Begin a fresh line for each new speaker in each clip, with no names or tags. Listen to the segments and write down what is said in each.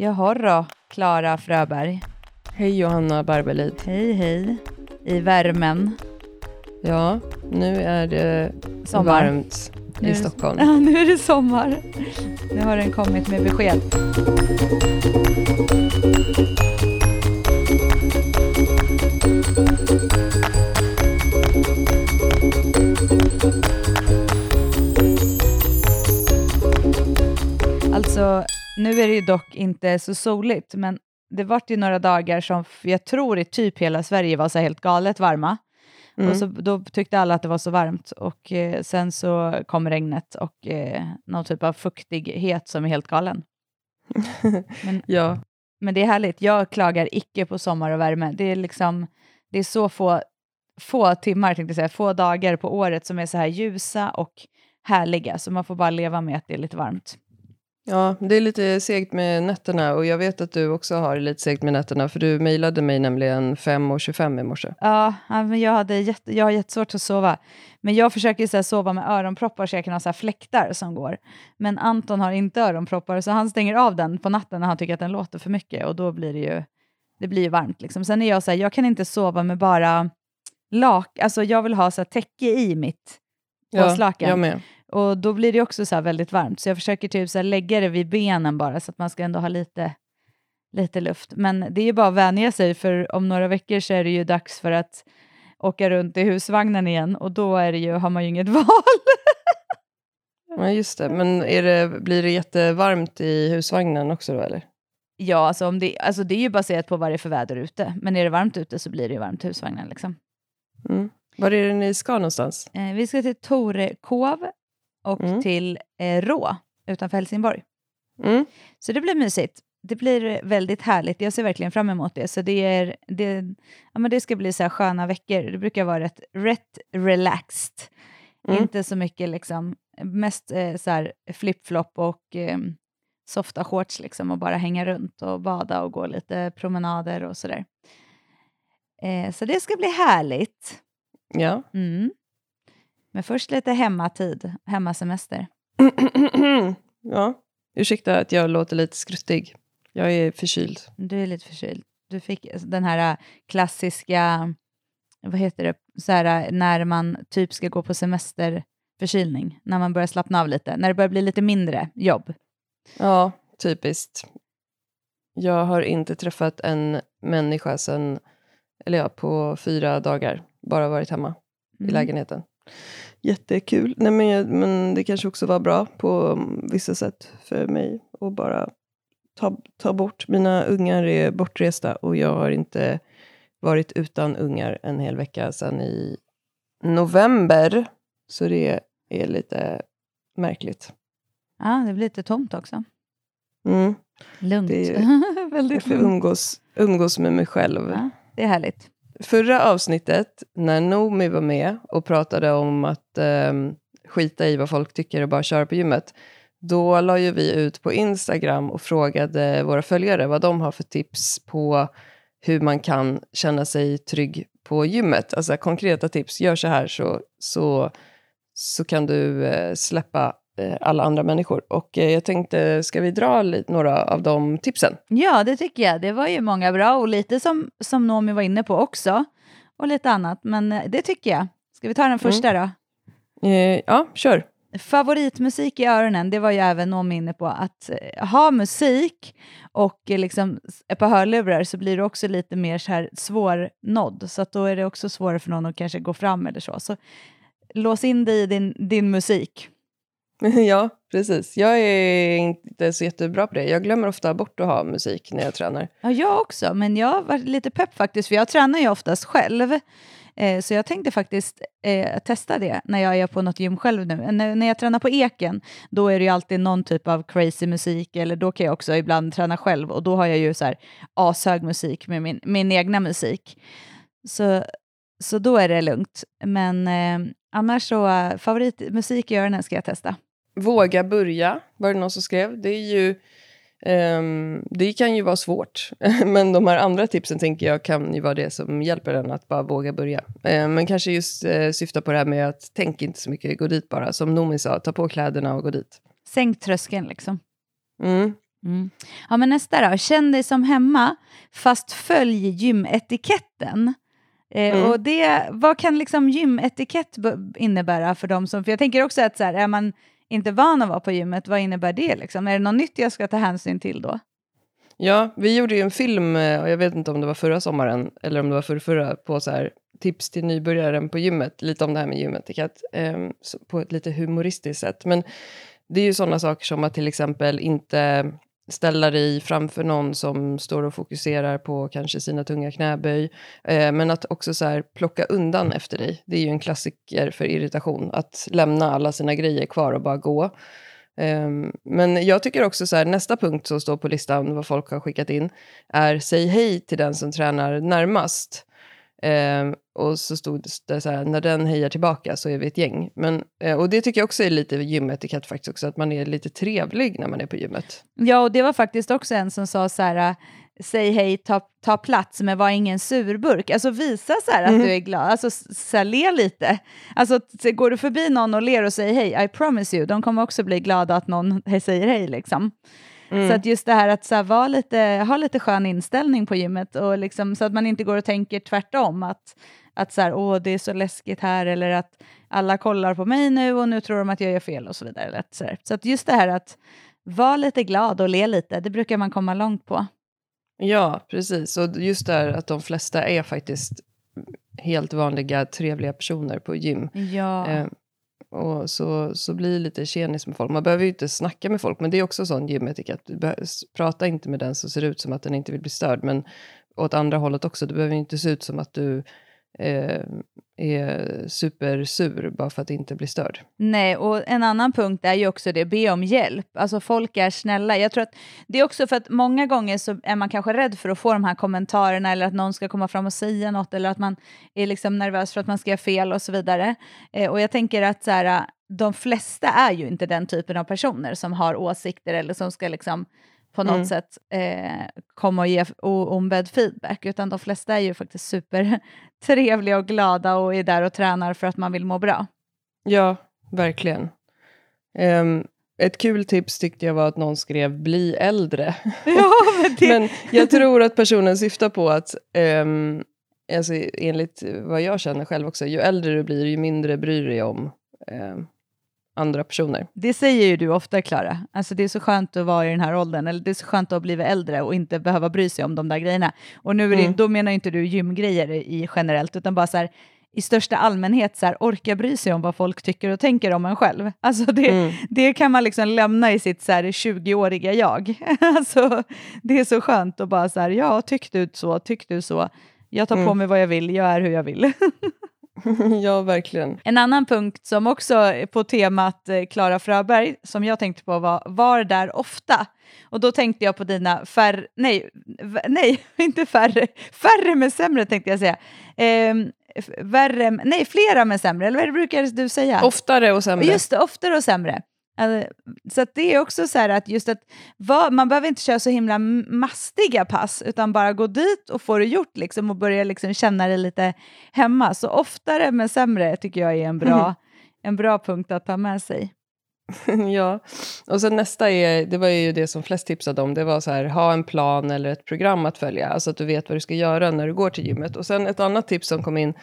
Jaha då, Klara Fröberg.
Hej Johanna Barbelid.
Hej hej. I värmen.
Ja, nu är det
Sommar.
varmt
Nu
i Stockholm.
Ja, nu är det sommar. Nu har den kommit med besked. Alltså, nu är det ju dock inte så soligt, men det vart ju några dagar som jag tror i typ hela Sverige var så helt galet varma.
Mm.
Och så, då tyckte alla att det var så varmt och eh, sen så kom regnet och eh, någon typ av fuktighet som är helt galen. Men,
Ja,
men det är härligt. Jag klagar icke på sommar och värme. Det är liksom, det är så få, få timmar, tänkte jag säga, få dagar på året som är så här ljusa och härliga, så man får bara leva med att det är lite varmt.
Ja, det är lite segt med nätterna och jag vet att du också har lite segt med nätterna för du mejlade mig nämligen 5.25 i morse.
Ja, ja, men jag, hade jätte, jag har jättesvårt att sova. Men jag försöker så sova med öronproppar så jag kan ha så fläktar som går. Men Anton har inte öronproppar så han stänger av den på natten när han tycker att den låter för mycket och då blir det ju, det blir ju varmt. Liksom. Sen är jag så här, jag kan inte sova med bara lak, alltså jag vill ha så täcke i mitt
Ja,
påslakan.
jag med.
Och då blir det också så väldigt varmt. Så jag försöker typ så lägga det vid benen bara så att man ska ändå ha lite, lite luft. Men det är ju bara att vänja sig för om några veckor så är det ju dags för att åka runt i husvagnen igen och då är ju, har man ju inget val.
Ja, just det. Men är det, blir det jättevarmt i husvagnen också då eller?
ja, alltså, om det, alltså det är ju baserat på vad det är för väder ute. Men är det varmt ute så blir det ju varmt i husvagnen. Liksom.
Mm. Var är det ni ska någonstans?
Eh, vi ska till Torekov och
Mm.
till eh, Rå utanför Helsingborg.
Mm.
Så det blir mysigt. Det blir väldigt härligt. Jag ser verkligen fram emot det. Så det, är, det, ja, men det ska bli så här sköna veckor. Det brukar vara rätt, rätt relaxed.
Mm.
Inte så mycket liksom, mest eh, så här flip-flop och eh, softa shorts liksom och bara hänga runt och bada och gå lite promenader och sådär. Eh, så det ska bli härligt.
Ja.
Mm. Men först lite hemmatid, hemmasemester.
ja. Ursäkta att jag låter lite skruttig. Jag är förkyld.
Du är lite förkyld. Du fick den här äh, klassiska, vad heter det, så här, äh, när man typ ska gå på semesterförkylning, när man börjar slappna av lite, när det börjar bli lite mindre jobb.
Ja, typiskt. Jag har inte träffat en människa sen, eller ja, på fyra dagar. Bara varit hemma i
Mm.
lägenheten. Jättekul. Nej, men, jag, men det kanske också var bra på vissa sätt för mig att bara ta, ta bort. Mina ungar är bortresta och jag har inte varit utan ungar en hel vecka sedan i november. Så det är lite märkligt.
Ja, det blir lite tomt också.
Mm.
Lugnt.
Det är-
Väldigt
Jag får umgås, umgås med mig själv.
Ja, det är härligt.
Förra avsnittet, när Nomi var med och pratade om att eh, skita i vad folk tycker och bara köra på gymmet, då la ju vi ut på Instagram och frågade våra följare vad de har för tips på hur man kan känna sig trygg på gymmet. Alltså konkreta tips, gör så här så, så, så kan du eh, släppa alla andra människor. Och eh, jag tänkte, ska vi dra lite, några av de tipsen?
Ja, det tycker jag. Det var ju många bra och lite som, som Nomi var inne på också. Och lite annat, men eh, det tycker jag. Ska vi ta den första då?
Eh, ja, kör.
favoritmusik i öronen, det var ju även någon inne på, att eh, ha musik och eh, liksom på hörlurar så blir det också lite mer så här svårnådd, så att då är det också svårare för någon att kanske gå fram eller så. Så lås in dig i din, din musik.
Ja, precis. Jag är inte så jättebra på det. Jag glömmer ofta bort att ha musik när jag tränar.
Ja, jag också, men jag har varit lite pepp faktiskt, för jag tränar ju oftast själv. Eh, så jag tänkte faktiskt eh, testa det när jag är på något gym själv nu. När, jag tränar på Eken, då är det ju alltid någon typ av crazy musik, eller då kan jag också ibland träna själv, och då har jag ju så här ashög musik med min, min egna musik. Så, så då är det lugnt. Men eh, annars så, eh, favoritmusik i öronen ska jag testa.
Våga börja, var det någon som skrev. Det är ju... ehm, det kan ju vara svårt, men de här andra tipsen tänker jag kan ju vara det som hjälper en att bara våga börja. Eh, men kanske just eh, syfta på det här med att tänk inte så mycket, gå dit bara. Som Noomi sa, ta på kläderna och gå dit.
Sänk tröskeln liksom.
Mm.
Mm. Ja, men nästa då. Känn dig som hemma, fast följ gymetiketten. Eh,
Mm.
och det, vad kan liksom gymetikett innebära för dem som... För jag tänker också att så här, är man inte van att vara på gymmet, vad innebär det? Liksom? Är det något nytt jag ska ta hänsyn till då?
Ja, vi gjorde ju en film, eh, och jag vet inte om det var förra sommaren, eller om det var förra, förra på så här, tips till nybörjaren på gymmet, lite om det här med gymetikett, eh, på ett lite humoristiskt sätt. Men det är ju sådana saker som att till exempel inte ställa dig framför någon som står och fokuserar på kanske sina tunga knäböj, eh, men att också så här, plocka undan efter dig. Det är ju en klassiker för irritation, att lämna alla sina grejer kvar och bara gå. Ehm, men jag tycker också så här, nästa punkt som står på listan, vad folk har skickat in, är säg hej till den som tränar närmast. Ehm, och så stod det så här, när den hejar tillbaka så är vi ett gäng. Men, eh, och det tycker jag också är lite gymetikett faktiskt också, att man är lite trevlig när man är på gymmet.
Ja, och det var faktiskt också en som sa så här, säg hej, ta, ta plats, men var ingen surburk. Alltså visa så här att
Mhm.
du är glad, alltså så här, le lite. Alltså går du förbi någon och ler och säger hej, I promise you, de kommer också bli glada att någon säger hej liksom.
Mm.
Så att just det här att så här, vara lite, ha lite skön inställning på gymmet och liksom, så att man inte går och tänker tvärtom att, att så här, åh det är så läskigt här eller att alla kollar på mig nu och nu tror de att jag gör fel och så vidare. Eller Så, så att just det här att vara lite glad och le lite, det brukar man komma långt på.
Ja, precis. Och just det här att de flesta är faktiskt helt vanliga, trevliga personer på gym.
Ja.
Och så, så blir det lite tjenis med folk. Man behöver ju inte snacka med folk, men det är också sån gymetikett. att Prata inte med den som ser ut som att den inte vill bli störd, men åt andra hållet också. Det behöver ju inte se ut som att du eh, är supersur bara för att inte bli störd.
Nej, och en annan punkt är ju också det, be om hjälp. Alltså folk är snälla. Jag tror att det är också för att många gånger så är man kanske rädd för att få de här kommentarerna eller att någon ska komma fram och säga något eller att man är liksom nervös för att man ska göra fel och så vidare. Eh, och jag tänker att så här, de flesta är ju inte den typen av personer som har åsikter eller som ska liksom på något
Mm.
sätt eh, komma och ge ombedd feedback, utan de flesta är ju faktiskt supertrevliga och glada och är där och tränar för att man vill må bra.
Ja, verkligen. Ehm, ett kul tips tyckte jag var att någon skrev bli äldre.
Ja, men det...
Men jag tror att personen syftar på att, um, alltså, enligt vad jag känner själv också, ju äldre du blir, ju mindre bryr du dig om ehm, andra personer.
Det säger ju du ofta, Klara. Alltså det är så skönt att vara i den här åldern, eller det är så skönt att ha blivit äldre och inte behöva bry sig om de där grejerna. Och nu det,
Mm.
då menar inte du gymgrejer i generellt, utan bara så här, i största allmänhet så här, orka bry sig om vad folk tycker och tänker om en själv. Alltså det,
Mm.
det kan man liksom lämna i sitt så här, 20-åriga jag. alltså, det är så skönt att bara så här, ja, tyck du så, tyck du så. Jag tar på
Mm.
mig vad jag vill, jag är hur jag vill.
ja, verkligen.
En annan punkt som också är på temat eh, Klara Fröberg, som jag tänkte på var var där ofta. Och då tänkte jag på dina färre, nej, nej, inte färre, färre med sämre tänkte jag säga. F- värre, nej, flera med sämre, eller vad brukar du säga?
Oftare och sämre.
Just det, oftare och sämre. Alltså, Så det är också så här att just att va, man behöver inte köra så himla mastiga pass utan bara gå dit och få det gjort liksom och börja liksom känna det lite hemma. Så oftare men sämre tycker jag är en bra,
Mm.
en bra punkt att ta med sig.
ja, och sen nästa är, det var ju det som flest tipsade om, det var så här, ha en plan eller ett program att följa, alltså att du vet vad du ska göra när du går till gymmet. Och sen ett annat tips som kom in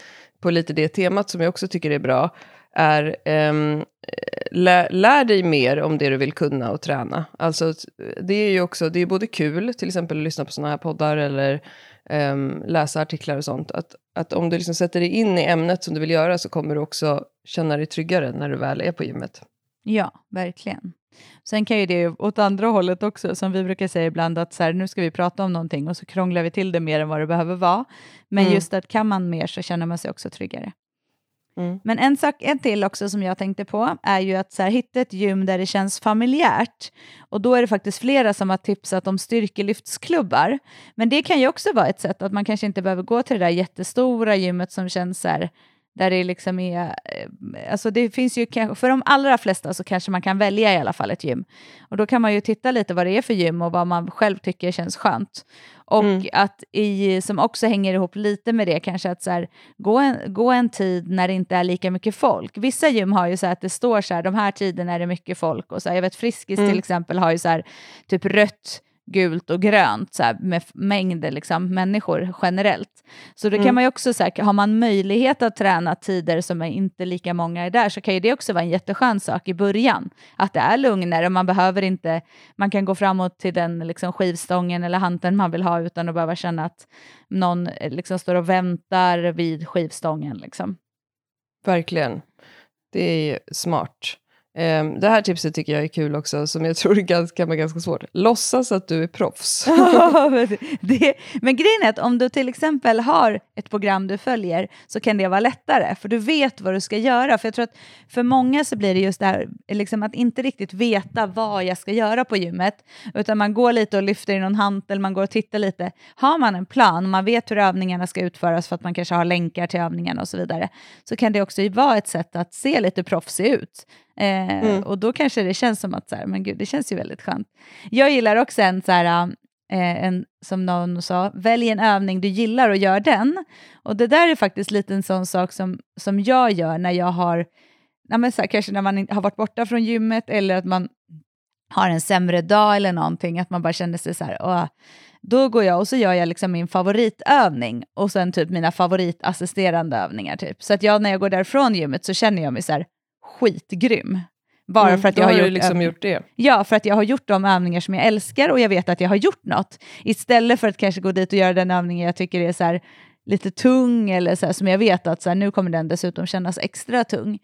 på lite det temat som jag också tycker är bra, är ehm, lä, lär dig mer om det du vill kunna och träna. Alltså det är ju också, det är både kul, till exempel att lyssna på sådana här poddar eller ehm, läsa artiklar och sånt, att, att om du liksom sätter dig in i ämnet som du vill göra så kommer du också känna dig tryggare när du väl är på gymmet.
Ja, verkligen. Sen kan ju det åt andra hållet också, som vi brukar säga ibland, att så här, nu ska vi prata om någonting och så krånglar vi till det mer än vad det behöver vara. Men
Mm.
just att kan man mer så känner man sig också tryggare.
Mm.
Men en sak, en till också som jag tänkte på är ju att så här, hitta ett gym där det känns familjärt. Och då är det faktiskt flera som har tipsat om styrkelyftsklubbar. Men det kan ju också vara ett sätt att man kanske inte behöver gå till det där jättestora gymmet som känns så här, där det liksom är, eh, alltså det finns ju, för de allra flesta så kanske man kan välja i alla fall ett gym. Och då kan man ju titta lite vad det är för gym och vad man själv tycker känns skönt. Och mm. att i, som också hänger ihop lite med det kanske att så här, gå, en, gå en tid när det inte är lika mycket folk. Vissa gym har ju så här att det står så här, de här tiderna är det mycket folk. Och så här, jag vet Friskis mm. till exempel har ju så här, typ rött gult och grönt så här, med mängder liksom, människor generellt. Så då kan mm. man ju också, så här, har man möjlighet att träna tider som är inte lika många är där så kan ju det också vara en jätteskön sak i början. Att det är lugnare, man behöver inte, man kan gå framåt till den liksom, skivstången eller hanteln man vill ha utan att behöva känna att någon liksom, står och väntar vid skivstången. Liksom.
Verkligen. Det är smart. Um, det här tipset tycker jag är kul också, som jag tror ganska, kan vara ganska svårt. Låtsas att du är proffs.
det, men grejen är att om du till exempel har ett program du följer så kan det vara lättare, för du vet vad du ska göra. För jag tror att för många så blir det just det här liksom att inte riktigt veta vad jag ska göra på gymmet, utan man går lite och lyfter i någon hantel, man går och tittar lite. Har man en plan, man vet hur övningarna ska utföras för att man kanske har länkar till övningarna och så vidare, så kan det också vara ett sätt att se lite proffsig ut. Eh, mm. Och då kanske det känns som att så här, men gud, det känns ju väldigt skönt. Jag gillar också en, så här, eh, en, som någon sa, välj en övning du gillar och gör den. Och det där är faktiskt lite en sån sak som, som jag gör när jag har, ja, men så här, kanske när man har varit borta från gymmet eller att man har en sämre dag eller någonting, att man bara känner sig så här, Åh. då går jag och så gör jag liksom min favoritövning och sen typ mina favoritassisterande övningar. Typ. Så att jag när jag går därifrån gymmet så känner jag mig så här, skitgrym. Bara
mm,
för att jag har,
gjort, liksom gjort det.
Ja, för att jag har gjort de övningar som jag älskar och jag vet att jag har gjort något. Istället för att kanske gå dit och göra den övningen jag tycker är så här, lite tung eller så här, som jag vet att så här, nu kommer den dessutom kännas extra tung.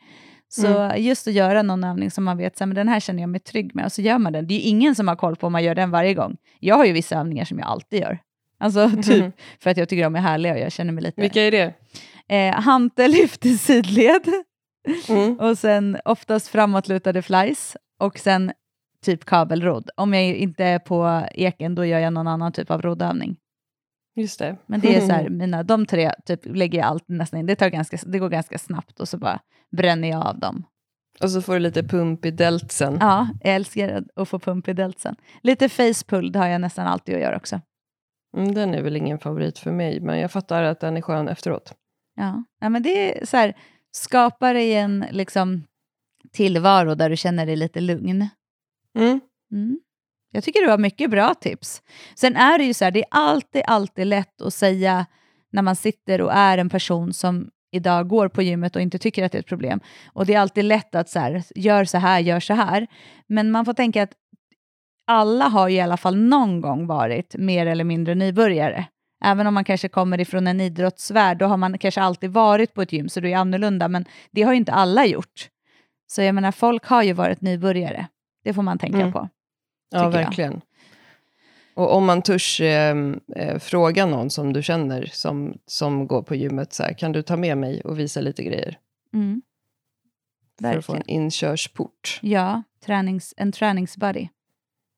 Så mm. just att göra någon övning som man vet, så här, men den här känner jag mig trygg med, och så gör man den. Det är ju ingen som har koll på om man gör den varje gång. Jag har ju vissa övningar som jag alltid gör. Alltså typ mm. för att jag tycker de är härliga och jag känner mig lite...
Vilka är det?
Eh, hantellyft i sidled. Mm. och sen oftast framåtlutade flies och sen typ kabelrodd. Om jag inte är på eken då gör jag någon annan typ av roddövning.
Just det.
Men det är så här, mina, de tre typ lägger jag alltid nästan in. Det, tar ganska, det går ganska snabbt och så bara bränner jag av dem.
Och så får du lite pump i deltsen.
Ja, jag älskar att få pump i deltsen. Lite facepull, har jag nästan alltid att göra också.
Mm, den är väl ingen favorit för mig, men jag fattar att den är skön efteråt.
Ja, ja men det är så här, skapa dig en liksom, tillvaro där du känner dig lite lugn.
Mm.
Mm. Jag tycker du har mycket bra tips. Sen är det ju så här, det är alltid, alltid lätt att säga när man sitter och är en person som idag går på gymmet och inte tycker att det är ett problem. Och det är alltid lätt att så här, gör så här, gör så här. Men man får tänka att alla har ju i alla fall någon gång varit mer eller mindre nybörjare. Även om man kanske kommer ifrån en idrottsvärld, då har man kanske alltid varit på ett gym, så det är annorlunda, men det har ju inte alla gjort. Så jag menar, folk har ju varit nybörjare. Det får man tänka mm. på.
Ja, verkligen. Jag. Och om man törs eh, eh, fråga någon som du känner som, som går på gymmet, så här, kan du ta med mig och visa lite grejer?
Mm.
För att få en inkörsport.
Ja, tränings, en träningsbuddy.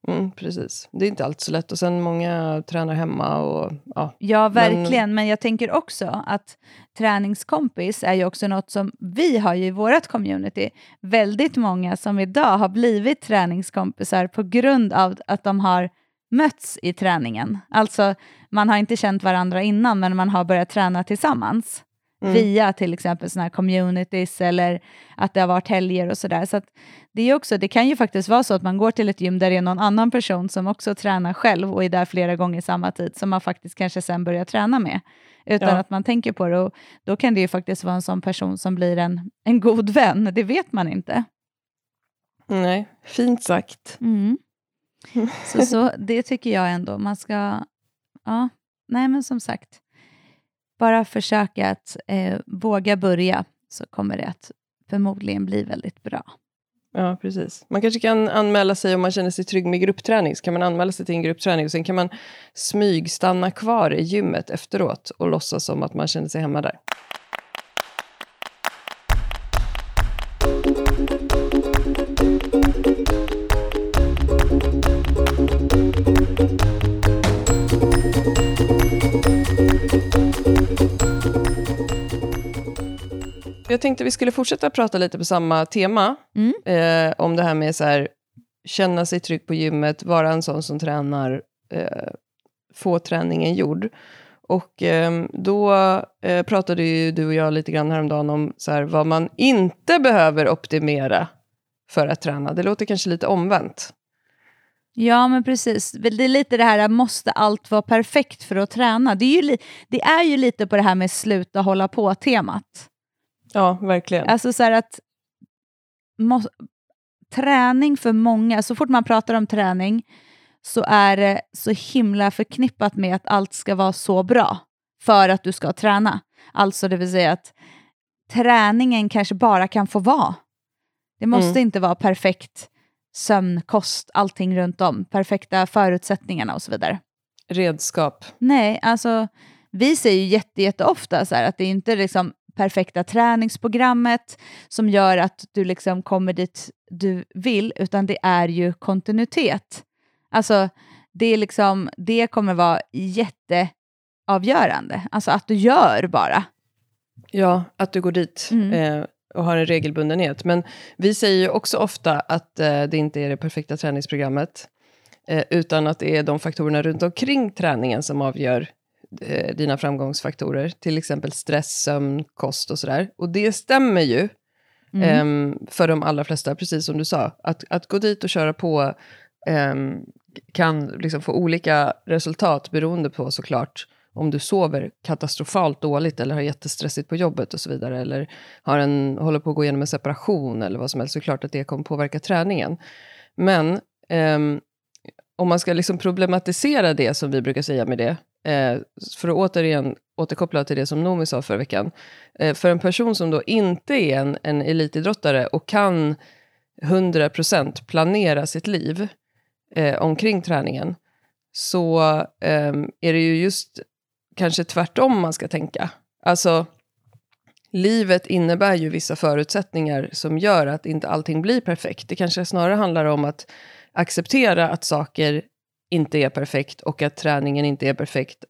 Mm, precis. Det är inte alltid så lätt. Och sen många tränar hemma. Och, ja.
ja, verkligen. Men... men jag tänker också att träningskompis är ju också något som vi har ju i vårt community. Väldigt många som idag har blivit träningskompisar på grund av att de har mötts i träningen. Alltså, man har inte känt varandra innan, men man har börjat träna tillsammans. Mm. Via till exempel såna här communities eller att det har varit helger och sådär. Så, det, är också, det kan ju faktiskt vara så att man går till ett gym där det är någon annan person som också tränar själv och är där flera gånger samma tid som man faktiskt kanske sen börjar träna med. Utan ja. att man tänker på det. Och då kan det ju faktiskt vara en sån person som blir en, en god vän. Det vet man inte.
Nej, fint sagt.
Mm. Så, så det tycker jag ändå. Man ska... Ja, nej men som sagt bara försöka att eh, våga börja så kommer det att förmodligen bli väldigt bra.
Ja, precis. Man kanske kan anmäla sig om man känner sig trygg med gruppträning. Så kan man anmäla sig till en gruppträning och sen kan man smygstanna kvar i gymmet efteråt och låtsas som att man känner sig hemma där. Tänkte vi skulle fortsätta prata lite på samma tema.
Mm.
Eh, om det här med så här, känna sig trygg på gymmet, vara en sån som tränar, eh, få träningen gjord. Och eh, då eh, pratade ju du och jag lite grann häromdagen om så här, vad man inte behöver optimera för att träna. Det låter kanske lite omvänt.
Ja, men precis. Det är lite det här, måste allt vara perfekt för att träna? Det är ju, det är ju lite på det här med sluta hålla på-temat.
Ja, verkligen.
Alltså så att må, träning för många, så fort man pratar om träning så är det så himla förknippat med att allt ska vara så bra för att du ska träna. Alltså det vill säga att träningen kanske bara kan få vara. Det måste mm. inte vara perfekt sömn, kost, allting runt om, perfekta förutsättningarna och så vidare.
Redskap.
Nej, alltså vi säger ju jätte, jätteofta så här, att det är inte liksom perfekta träningsprogrammet som gör att du liksom kommer dit du vill, utan det är ju kontinuitet. Alltså, det, är liksom, det kommer vara jätteavgörande. Alltså att du gör bara.
Ja, att du går dit. Mm. Eh, och har en regelbundenhet. Men vi säger ju också ofta att eh, det inte är det perfekta träningsprogrammet. Eh, utan att det är de faktorerna runt omkring träningen som avgör eh, dina framgångsfaktorer. Till exempel stress, sömn, kost och sådär. Och det stämmer ju mm. Ehm, för de allra flesta, precis som du sa. Att, att gå dit och köra på ehm, kan liksom få olika resultat beroende på såklart om du sover katastrofalt dåligt eller har jättestressigt på jobbet och så vidare, eller har en, håller på att gå igenom en separation eller vad som helst, så är det klart att det kommer påverka träningen. Men um, om man ska liksom problematisera det som vi brukar säga med det, eh, för att återigen återkoppla till det som Nomi sa förra veckan, eh, för en person som då inte är en, en elitidrottare och kan 100% planera sitt liv eh, omkring träningen, så ehm, är det ju just kanske tvärtom man ska tänka. Alltså, livet innebär ju vissa förutsättningar som gör att inte allting blir perfekt. Det kanske snarare handlar om att acceptera att saker inte är perfekt och att träningen inte är perfekt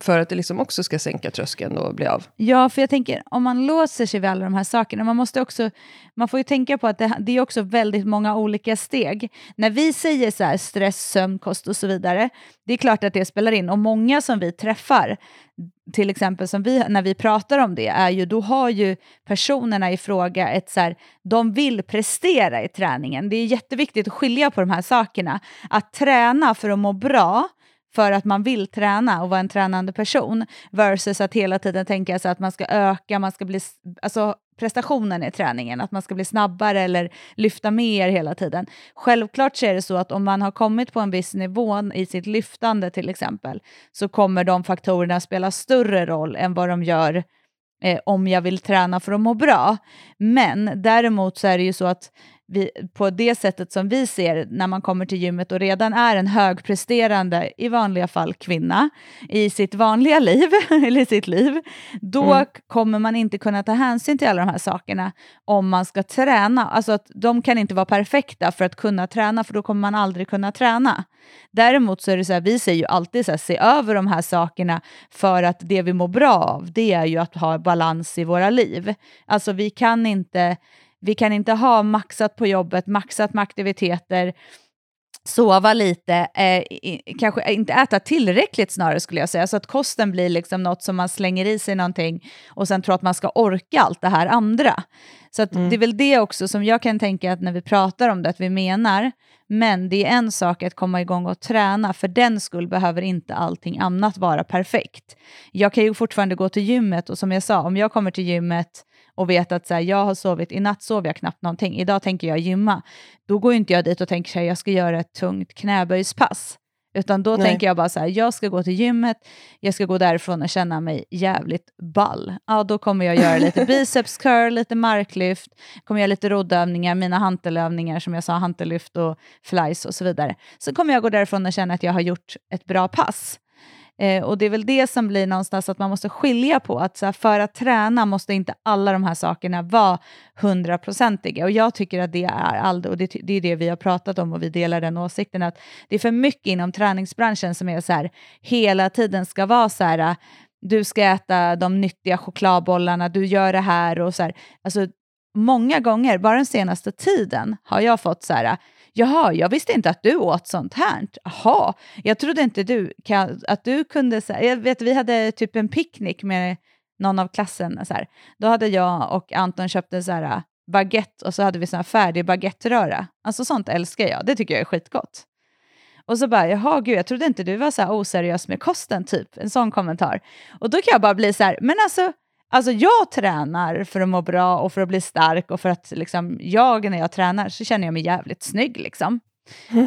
för att det liksom också ska sänka tröskeln och bli av.
Ja, för jag tänker om man låser sig vid alla de här sakerna, man måste också, man får ju tänka på att det, det är också väldigt många olika steg. När vi säger så här, stress, sömn, kost och så vidare, det är klart att det spelar in och många som vi träffar, till exempel som vi, när vi pratar om det, är ju då har ju personerna i fråga ett så här, de vill prestera i träningen. Det är jätteviktigt att skilja på de här sakerna. Att träna för att må bra, för att man vill träna och vara en tränande person versus att hela tiden tänka sig att man ska öka, man ska bli, alltså prestationen i träningen, att man ska bli snabbare eller lyfta mer hela tiden. Självklart så är det så att om man har kommit på en viss nivå i sitt lyftande till exempel, så kommer de faktorerna spela större roll än vad de gör eh, om jag vill träna för att må bra. Men däremot så är det ju så att vi, på det sättet som vi ser när man kommer till gymmet och redan är en högpresterande, i vanliga fall kvinna, i sitt vanliga liv, eller sitt liv, då mm. kommer man inte kunna ta hänsyn till alla de här sakerna om man ska träna. Alltså att de kan inte vara perfekta för att kunna träna, för då kommer man aldrig kunna träna. Däremot så är det så här, vi säger ju alltid så här, se över de här sakerna för att det vi mår bra av, det är ju att ha balans i våra liv. Alltså vi kan inte vi kan inte ha maxat på jobbet, maxat med aktiviteter, sova lite, eh, kanske inte äta tillräckligt snarare skulle jag säga, så att kosten blir liksom något som man slänger i sig någonting och sen tror att man ska orka allt det här andra. Så mm. det är väl det också som jag kan tänka att när vi pratar om det, att vi menar, men det är en sak att komma igång och träna, för den skull behöver inte allting annat vara perfekt. Jag kan ju fortfarande gå till gymmet och som jag sa, om jag kommer till gymmet och vet att så här, jag har sovit, i natt sov jag knappt någonting, idag tänker jag gymma, då går inte jag dit och tänker att jag ska göra ett tungt knäböjspass. Utan då Nej. tänker jag bara så här, jag ska gå till gymmet, jag ska gå därifrån och känna mig jävligt ball. Ja, då kommer jag göra lite biceps curl, lite marklyft, kommer göra lite roddövningar, mina hantelövningar som jag sa, hantellyft och flies och så vidare. Så kommer jag gå därifrån och känna att jag har gjort ett bra pass. Eh, och det är väl det som blir någonstans att man måste skilja på att så här, för att träna måste inte alla de här sakerna vara hundraprocentiga. Och jag tycker att det är aldrig, och det, det, är det vi har pratat om och vi delar den åsikten, att det är för mycket inom träningsbranschen som är så här, hela tiden ska vara så här, äh, du ska äta de nyttiga chokladbollarna, du gör det här och så här. Alltså, många gånger, bara den senaste tiden, har jag fått så här, äh, jaha, jag visste inte att du åt sånt här. Jaha, jag trodde inte du, att du kunde, så här, jag vet vi hade typ en picknick med någon av klassen, så här. då hade jag och Anton köpt en så här äh, baguette och så hade vi sån här färdig baguetteröra. Alltså sånt älskar jag, det tycker jag är skitgott. Och så bara, jaha gud, jag trodde inte du var så här oseriös med kosten, typ. En sån kommentar. Och då kan jag bara bli så här, men alltså, alltså jag tränar för att må bra och för att bli stark och för att liksom, jag när jag tränar så känner jag mig jävligt snygg liksom.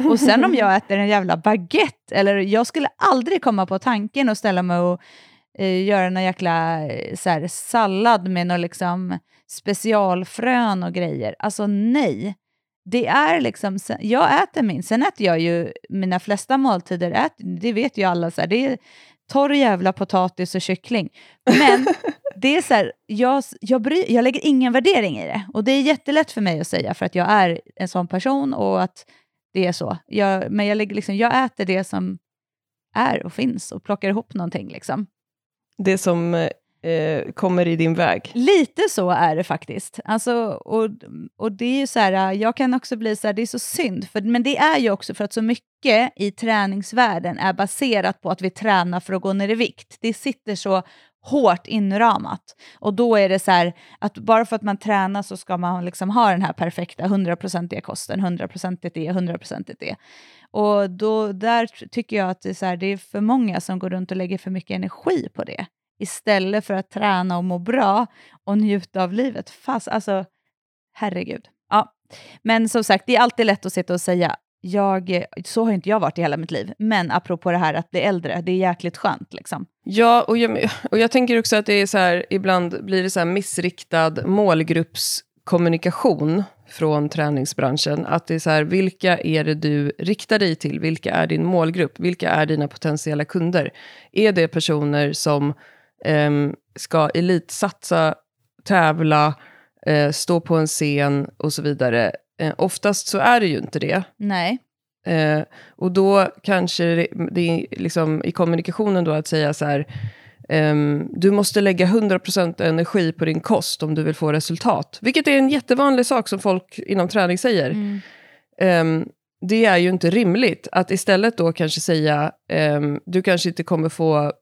Och sen om jag äter en jävla baguette, eller jag skulle aldrig komma på tanken att ställa mig och eh, göra någon jäkla eh, så här, sallad med någon liksom specialfrön och grejer. Alltså nej det är liksom, jag äter min, sen äter jag ju mina flesta måltider, äter, det vet ju alla, så här, det är torr jävla potatis och kyckling. Men det är så här, jag, jag, bry, jag lägger ingen värdering i det. Och det är jättelätt för mig att säga för att jag är en sån person och att det är så. Jag, men jag, lägger liksom, jag äter det som är och finns och plockar ihop någonting. Liksom.
Det som eh, kommer i din väg.
Lite så är det faktiskt. Alltså, och, och det är ju så här, jag kan också bli så här, det är så synd, för, men det är ju också för att så mycket i träningsvärlden är baserat på att vi tränar för att gå ner i vikt. Det sitter så hårt inramat. Och då är det så här att bara för att man tränar så ska man liksom ha den här perfekta 100-procentiga kosten, 100-procentigt e, det, 100-procentigt det. Och då, där tycker jag att det är, så här, det är för många som går runt och lägger för mycket energi på det istället för att träna och må bra och njuta av livet. Fast, alltså, herregud. Ja. Men som sagt, det är alltid lätt att sitta och säga jag, så har inte jag varit i hela mitt liv. Men apropå det här att bli äldre, det är jäkligt skönt. Liksom.
Ja, och jag, och jag tänker också att det är så här, ibland blir det så här missriktad målgruppskommunikation från träningsbranschen. Att det är så här, vilka är det du riktar dig till? Vilka är din målgrupp? Vilka är dina potentiella kunder? Är det personer som eh, ska elitsatsa, tävla, eh, stå på en scen och så vidare. Eh, oftast så är det ju inte det.
Nej.
Eh, och då kanske det, det är liksom i kommunikationen då att säga så här, Um, du måste lägga 100% energi på din kost om du vill få resultat. Vilket är en jättevanlig sak som folk inom träning säger. Mm. Um, det är ju inte rimligt att istället då kanske säga, um, du kanske inte kommer få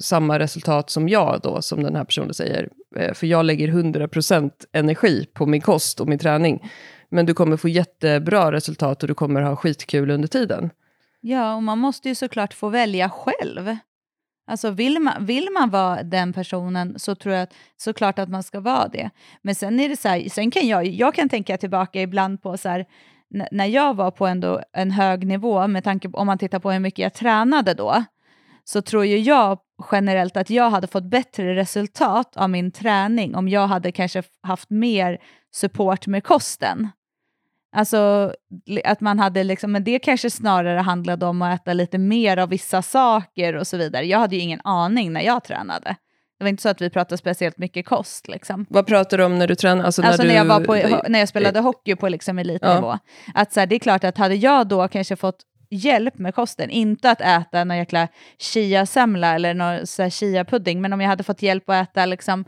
samma resultat som jag då, som den här personen säger. Eh, för jag lägger 100% energi på min kost och min träning. Men du kommer få jättebra resultat och du kommer ha skitkul under tiden.
Ja, och man måste ju såklart få välja själv. Alltså vill man, vill man vara den personen så tror jag att, såklart att man ska vara det. Men sen är det så här, sen kan jag, jag kan tänka tillbaka ibland på så här, när jag var på ändå en hög nivå, med tanke på om man tittar på hur mycket jag tränade då, så tror ju jag generellt att jag hade fått bättre resultat av min träning om jag hade kanske haft mer support med kosten. Alltså att man hade liksom, men det kanske snarare handlade om att äta lite mer av vissa saker och så vidare. Jag hade ju ingen aning när jag tränade. Det var inte så att vi pratade speciellt mycket kost. Liksom.
Vad pratar du om när du tränade?
Alltså,
när,
alltså
du...
när, jag var på, när jag spelade hockey på liksom elitnivå. Ja. Att så här, det är klart att hade jag då kanske fått hjälp med kosten. Inte att äta någon jäkla chia-semla eller någon chia-pudding, men om jag hade fått hjälp att äta liksom,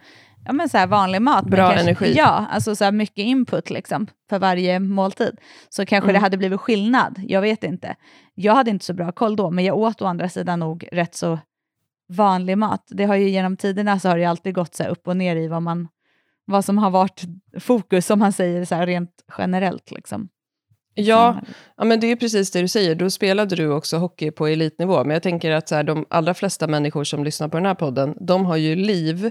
ja, men så här vanlig mat.
Bra
kanske,
energi.
Ja, alltså så mycket input liksom, för varje måltid. Så kanske mm. det hade blivit skillnad, jag vet inte. Jag hade inte så bra koll då, men jag åt å andra sidan nog rätt så vanlig mat. Det har ju genom tiderna så har det alltid gått så upp och ner i vad, man, vad som har varit fokus, om man säger så rent generellt. Liksom.
Ja, ja, men det är precis det du säger. Då spelade du också hockey på elitnivå. Men jag tänker att så här, de allra flesta människor som lyssnar på den här podden, de har ju liv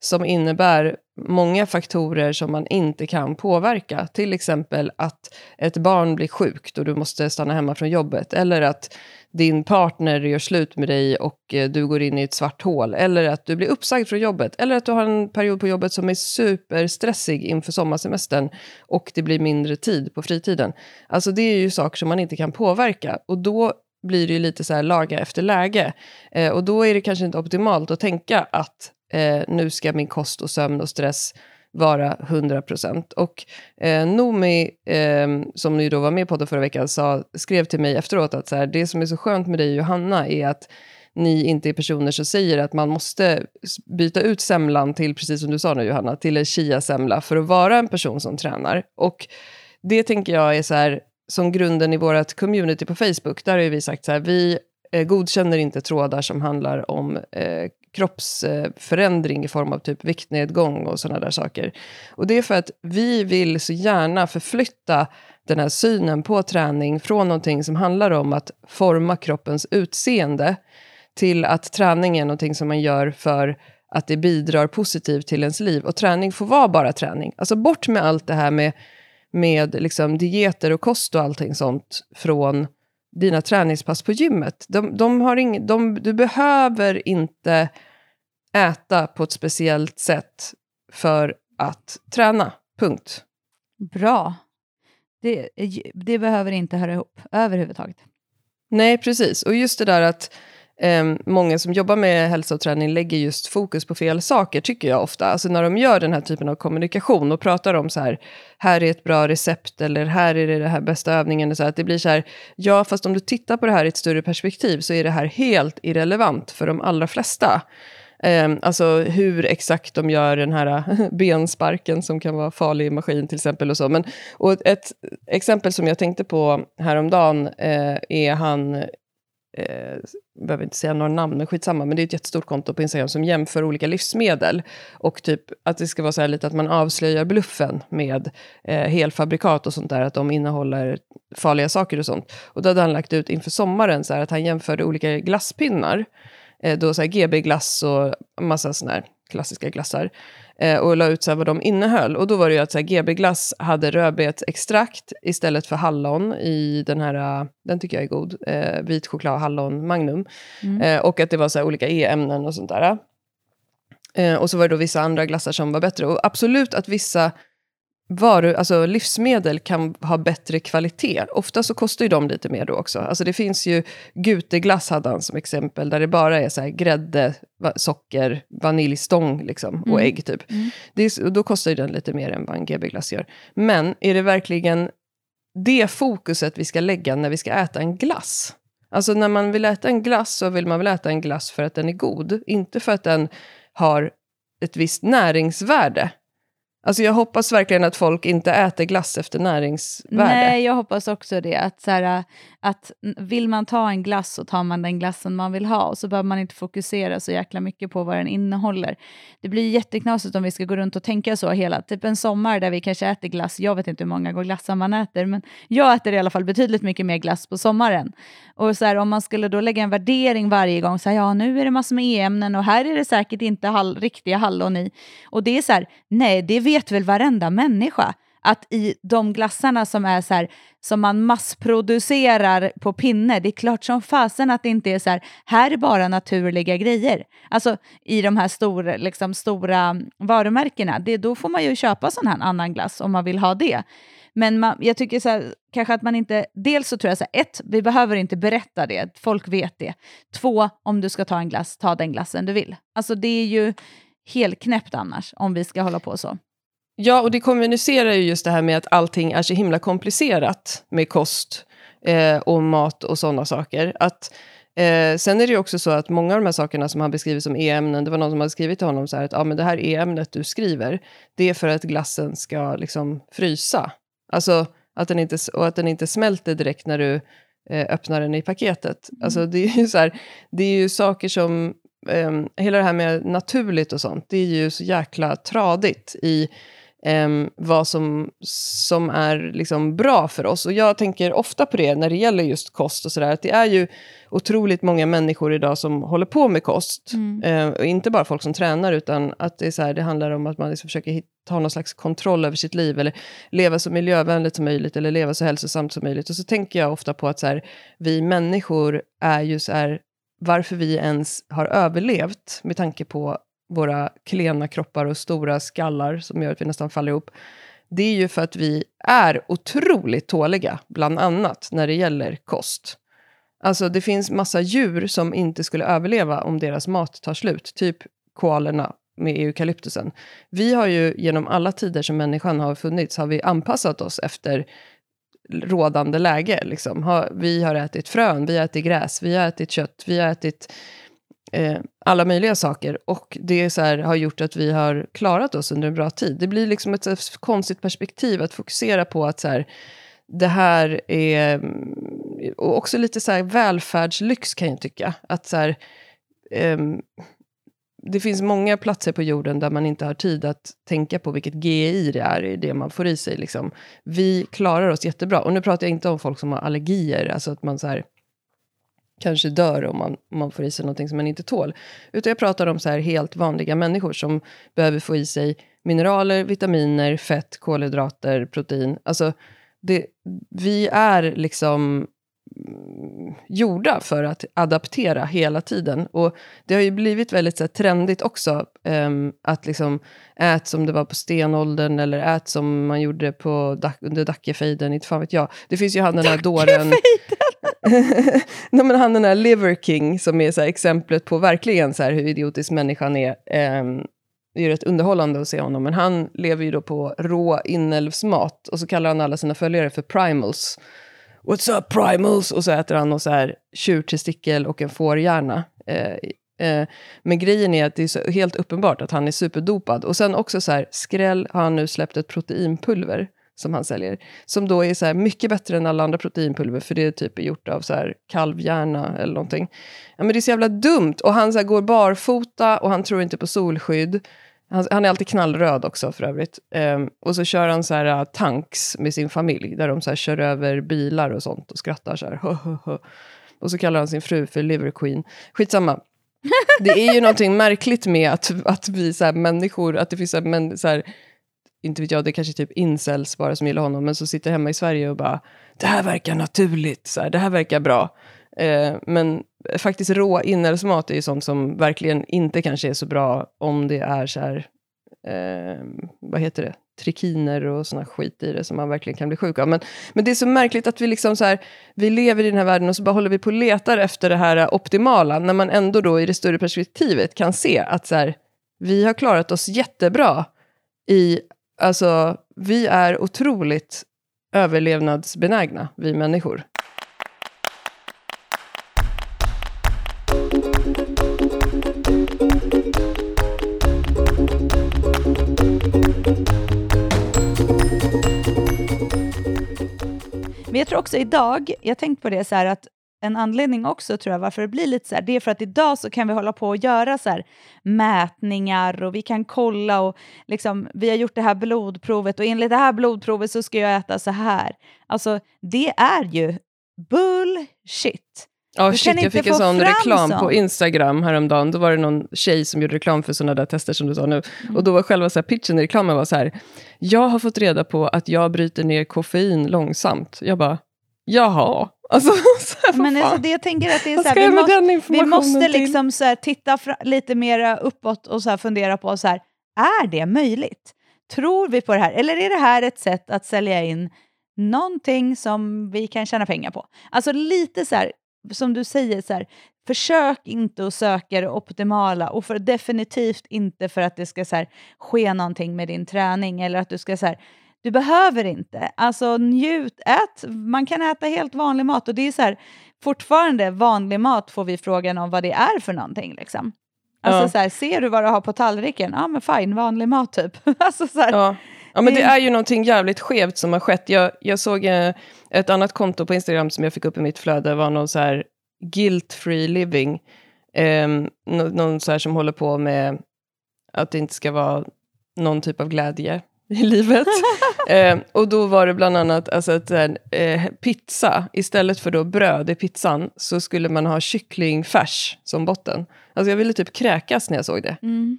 som innebär många faktorer som man inte kan påverka. Till exempel att ett barn blir sjukt och du måste stanna hemma från jobbet. Eller att din partner gör slut med dig och eh, du går in i ett svart hål. Eller att du blir uppsagd från jobbet. Eller att du har en period på jobbet som är superstressig inför sommarsemestern och det blir mindre tid på fritiden. Alltså det är ju saker som man inte kan påverka. Och då blir det ju lite så här laga efter läge. Eh, och då är det kanske inte optimalt att tänka att eh, nu ska min kost och sömn och stress vara 100 procent. Och eh, Nomi, eh, som ju då var med på podden förra veckan, sa, skrev till mig efteråt att så här, det som är så skönt med dig och Johanna är att ni inte är personer som säger att man måste byta ut semlan till, precis som du sa nu Johanna, till en chia-semla för att vara en person som tränar. Och det tänker jag är så här, som grunden i vårt community på Facebook. Där har vi sagt så här, vi eh, godkänner inte trådar som handlar om eh, kroppsförändring i form av typ viktnedgång och sådana där saker. Och det är för att vi vill så gärna förflytta den här synen på träning från någonting som handlar om att forma kroppens utseende till att träning är någonting som man gör för att det bidrar positivt till ens liv. Och träning får vara bara träning. Alltså bort med allt det här med, med liksom dieter och kost och allting sånt från dina träningspass på gymmet. De, de har ing, de, du behöver inte äta på ett speciellt sätt för att träna. Punkt.
Bra. Det, det behöver inte höra ihop överhuvudtaget.
Nej, precis. Och just det där att eh, många som jobbar med hälsa och träning lägger just fokus på fel saker, tycker jag ofta. Alltså när de gör den här typen av kommunikation och pratar om så här, här är ett bra recept eller här är det den här bästa övningen. Så att det blir så här, ja fast om du tittar på det här i ett större perspektiv så är det här helt irrelevant för de allra flesta. Eh, alltså hur exakt de gör den här bensparken som kan vara farlig i maskin till exempel. Och så. Men, och ett exempel som jag tänkte på häromdagen eh, är han eh, behöver inte säga några namn, men skitsamma, men det är ett jättestort konto på Instagram som jämför olika livsmedel. Och typ att det ska vara så här lite att man avslöjar bluffen med eh, helfabrikat och sånt där, att de innehåller farliga saker och sånt. Och då hade han lagt ut inför sommaren så här, att han jämförde olika glasspinnar eh, då så här GB-glass och massa sådana här klassiska glassar. Eh, och la ut så vad de innehöll. Och då var det ju att GB-glass hade rödbetsextrakt istället för hallon i den här, den tycker jag är god, eh, vit choklad hallon magnum. Mm. Eh, och att det var så olika e-ämnen och sånt där. Eh, och så var det då vissa andra glassar som var bättre. Och absolut att vissa varu, alltså livsmedel kan ha bättre kvalitet. Ofta så kostar ju de lite mer då också. Alltså det finns ju Guteglass hade han som exempel, där det bara är så här grädde, socker, vaniljstång liksom, och mm. ägg typ. Mm. Är, då kostar ju den lite mer än vad en GB-glass gör. Men är det verkligen det fokuset vi ska lägga när vi ska äta en glass? Alltså när man vill äta en glass så vill man väl äta en glass för att den är god, inte för att den har ett visst näringsvärde. Alltså jag hoppas verkligen att folk inte äter glass efter näringsvärde.
Nej, jag hoppas också det. Att, så här, att vill man ta en glass så tar man den glassen man vill ha och så behöver man inte fokusera så jäkla mycket på vad den innehåller. Det blir jätteknasigt om vi ska gå runt och tänka så hela, typ en sommar där vi kanske äter glass. Jag vet inte hur många glassar man äter, men jag äter i alla fall betydligt mycket mer glass på sommaren. Och så här, om man skulle då lägga en värdering varje gång, så här, ja nu är det massor med e-ämnen och här är det säkert inte hall riktiga hallon i. Och det är så här, nej det vet väl varenda människa att i de glassarna som är så här, som man massproducerar på pinne, det är klart som fasen att det inte är så här, här är bara naturliga grejer. Alltså i de här stor, liksom, stora mm, varumärkena, det, då får man ju köpa sån här annan glass om man vill ha det. Men man, jag tycker så här, kanske att man inte... Dels så tror jag så här, ett, vi behöver inte berätta det, folk vet det. Två, om du ska ta en glass, ta den glassen du vill. Alltså det är ju helt knäppt annars, om vi ska hålla på så.
Ja, och det kommunicerar ju just det här med att allting är så himla komplicerat med kost eh, och mat och sådana saker. Att, eh, sen är det ju också så att många av de här sakerna som han beskriver som e-ämnen, det var någon som hade skrivit till honom så här att ah, men det här e-ämnet du skriver, det är för att glassen ska liksom frysa. Alltså att den inte, och att den inte smälter direkt när du eh, öppnar den i paketet. Mm. Alltså det är ju så här, det är ju saker som, eh, hela det här med naturligt och sånt, det är ju så jäkla tradigt i Um, vad som, som är liksom bra för oss. Och jag tänker ofta på det när det gäller just kost och sådär. Att det är ju otroligt många människor idag som håller på med kost. Mm. Uh, och inte bara folk som tränar, utan att det, är så här, det handlar om att man liksom försöker hitta, ha någon slags kontroll över sitt liv. Eller leva så miljövänligt som möjligt, eller leva så hälsosamt som möjligt. Och så tänker jag ofta på att så här, vi människor är ju så här, varför vi ens har överlevt med tanke på våra klena kroppar och stora skallar som gör att vi nästan faller ihop. Det är ju för att vi är otroligt tåliga, bland annat när det gäller kost. Alltså det finns massa djur som inte skulle överleva om deras mat tar slut, typ koalerna med eukalyptusen. Vi har ju genom alla tider som människan har funnits, har vi anpassat oss efter rådande läge. Liksom. vi har ätit frön, vi har ätit gräs, vi har ätit kött, vi har ätit eh, alla möjliga saker. Och det så här, har gjort att vi har klarat oss under en bra tid. Det blir liksom ett här, konstigt perspektiv att fokusera på att så här, det här är... Mm, och också lite så här välfärdslyx kan jag tycka. Att så här, ehm, det finns många platser på jorden där man inte har tid att tänka på vilket GI det är i det man får i sig. Liksom. Vi klarar oss jättebra. Och nu pratar jag inte om folk som har allergier, alltså att man så här, kanske dör om man, om man får i sig någonting som man inte tål. Utan jag pratar om så här helt vanliga människor som behöver få i sig mineraler, vitaminer, fett, kolhydrater, protein. Alltså, det, vi är liksom gjorda för att adaptera hela tiden. Och det har ju blivit väldigt så här, trendigt också, um, att liksom ät som det var på stenåldern eller ät som man gjorde på, under Dackefejden, inte fan vet jag. Det finns ju han den här dåren... Nej, men han den här Liver King som är så här, exemplet på verkligen så här, hur idiotisk människan är. Um, det är ju rätt underhållande att se honom, men han lever ju då på rå inälvsmat och så kallar han alla sina följare för primals. What's up primals? Och så äter han och så här tjurtestikel och en fårhjärna. Eh, eh, men grejen är att det är så helt uppenbart att han är superdopad. Och sen också så här, skräll har han nu släppt ett proteinpulver som han säljer. Som då är så mycket bättre än alla andra proteinpulver, för det är typ gjort av så här kalvhjärna eller någonting. Ja, men det är så jävla dumt. Och han så går barfota och han tror inte på solskydd. Han, han, är alltid knallröd också för övrigt. Um, och så kör han så här uh, tanks med sin familj, där de så kör över bilar och sånt och skrattar så här. Hö, hö, hö. Och så kallar han sin fru för Liver Queen. Skitsamma. Det är ju någonting märkligt med att, att vi så här, människor, att det finns så här, men, så här, inte vet jag, det är kanske typ incels bara som gillar honom, men så sitter hemma i Sverige och bara, det här verkar naturligt, så här, det här verkar bra. Eh, men faktiskt rå inälvsmat är ju sånt som verkligen inte kanske är så bra om det är så här, eh, vad heter det, trikiner och såna skit i det som man verkligen kan bli sjuk av. Men, men det är så märkligt att vi liksom så här, vi lever i den här världen och så bara håller vi på och letar efter det här optimala, när man ändå då i det större perspektivet kan se att så här, vi har klarat oss jättebra i, alltså vi är otroligt överlevnadsbenägna, vi människor.
Men jag tror också idag, jag har tänkt på det så här att en anledning också tror jag varför det blir lite så här, det är för att idag så kan vi hålla på och göra så här mätningar och vi kan kolla och liksom vi har gjort det här blodprovet och enligt det här blodprovet så ska jag äta så här. Alltså det är ju bullshit.
Ja, oh, shit, jag fick en sån reklam sånt. på Instagram häromdagen. Då var det någon tjej som gjorde reklam för sådana där tester som du sa nu. Mm. Och då var själva så här, pitchen i reklamen var så här. Jag har fått reda på att jag bryter ner koffein långsamt. Jag bara, jaha. Alltså,
här, Men alltså, det jag tänker att det är så här, vi, måste, vi måste liksom så här, titta lite mer uppåt och så fundera på så här, är det möjligt? Tror vi på det här? Eller är det här ett sätt att sälja in någonting som vi kan tjäna pengar på? Alltså lite så här, som du säger, så här, försök inte att söka det optimala och för definitivt inte för att det ska så här, ske någonting med din träning eller att du ska så här, du behöver inte. Alltså njut, ät. Man kan äta helt vanlig mat och det är så här, fortfarande vanlig mat får vi frågan om vad det är för någonting. Liksom. Alltså ja. så här, ser du vad du har på tallriken? Ja men fine, vanlig mat typ. alltså, så här,
ja. Ja, men det är ju någonting jävligt skevt som har skett. Jag, jag såg eh, ett annat konto på Instagram som jag fick upp i mitt flöde. var någon så här guilt-free living. Eh, någon så här som håller på med att det inte ska vara någon typ av glädje i livet. eh, och då var det bland annat alltså att eh, pizza, istället för då bröd i pizzan, så skulle man ha kycklingfärs som botten. Alltså jag ville typ kräkas när jag såg det. Mm.